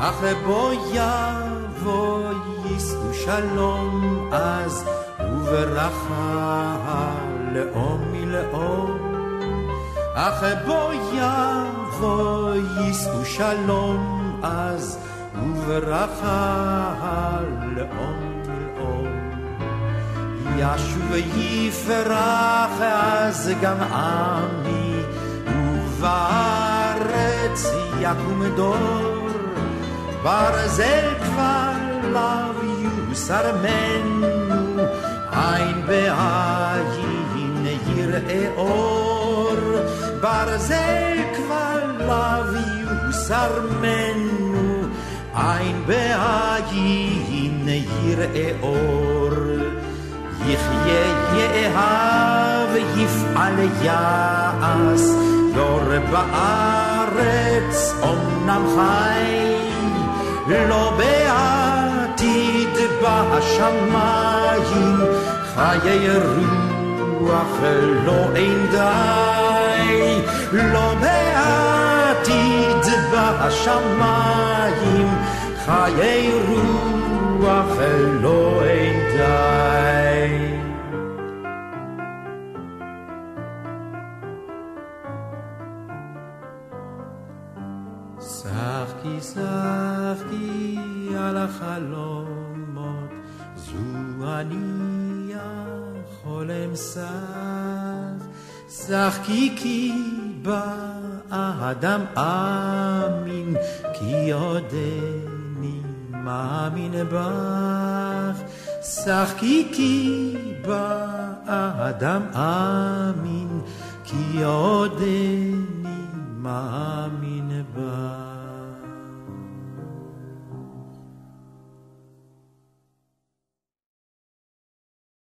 אך בו יבוא יישאו שלום אז, וברכה לאום מלאום. אך בו יבוא יישאו שלום אז, וברכה לאום ישוב יפרח אז גם עמי, ובארץ יקום דור, ברזל כבר לאו יוסר מנו, עין בעין יראה אור, ברזל כבר לאו יוסר מנו, עין בעין יראה אור. יחיה יאהב יפעל יעש. דור בארץ אמנם חי לא בעתיד בשמיים חיי רוח לא אין די לא בעתיד בשמיים חיי רוח לא אין די שחקי על החלומות, זו אני החולם סך. שחקי כי באדם אמין, כי עודני מאמין בך. שחקי כי באדם אמין, כי עודני מאמין בך.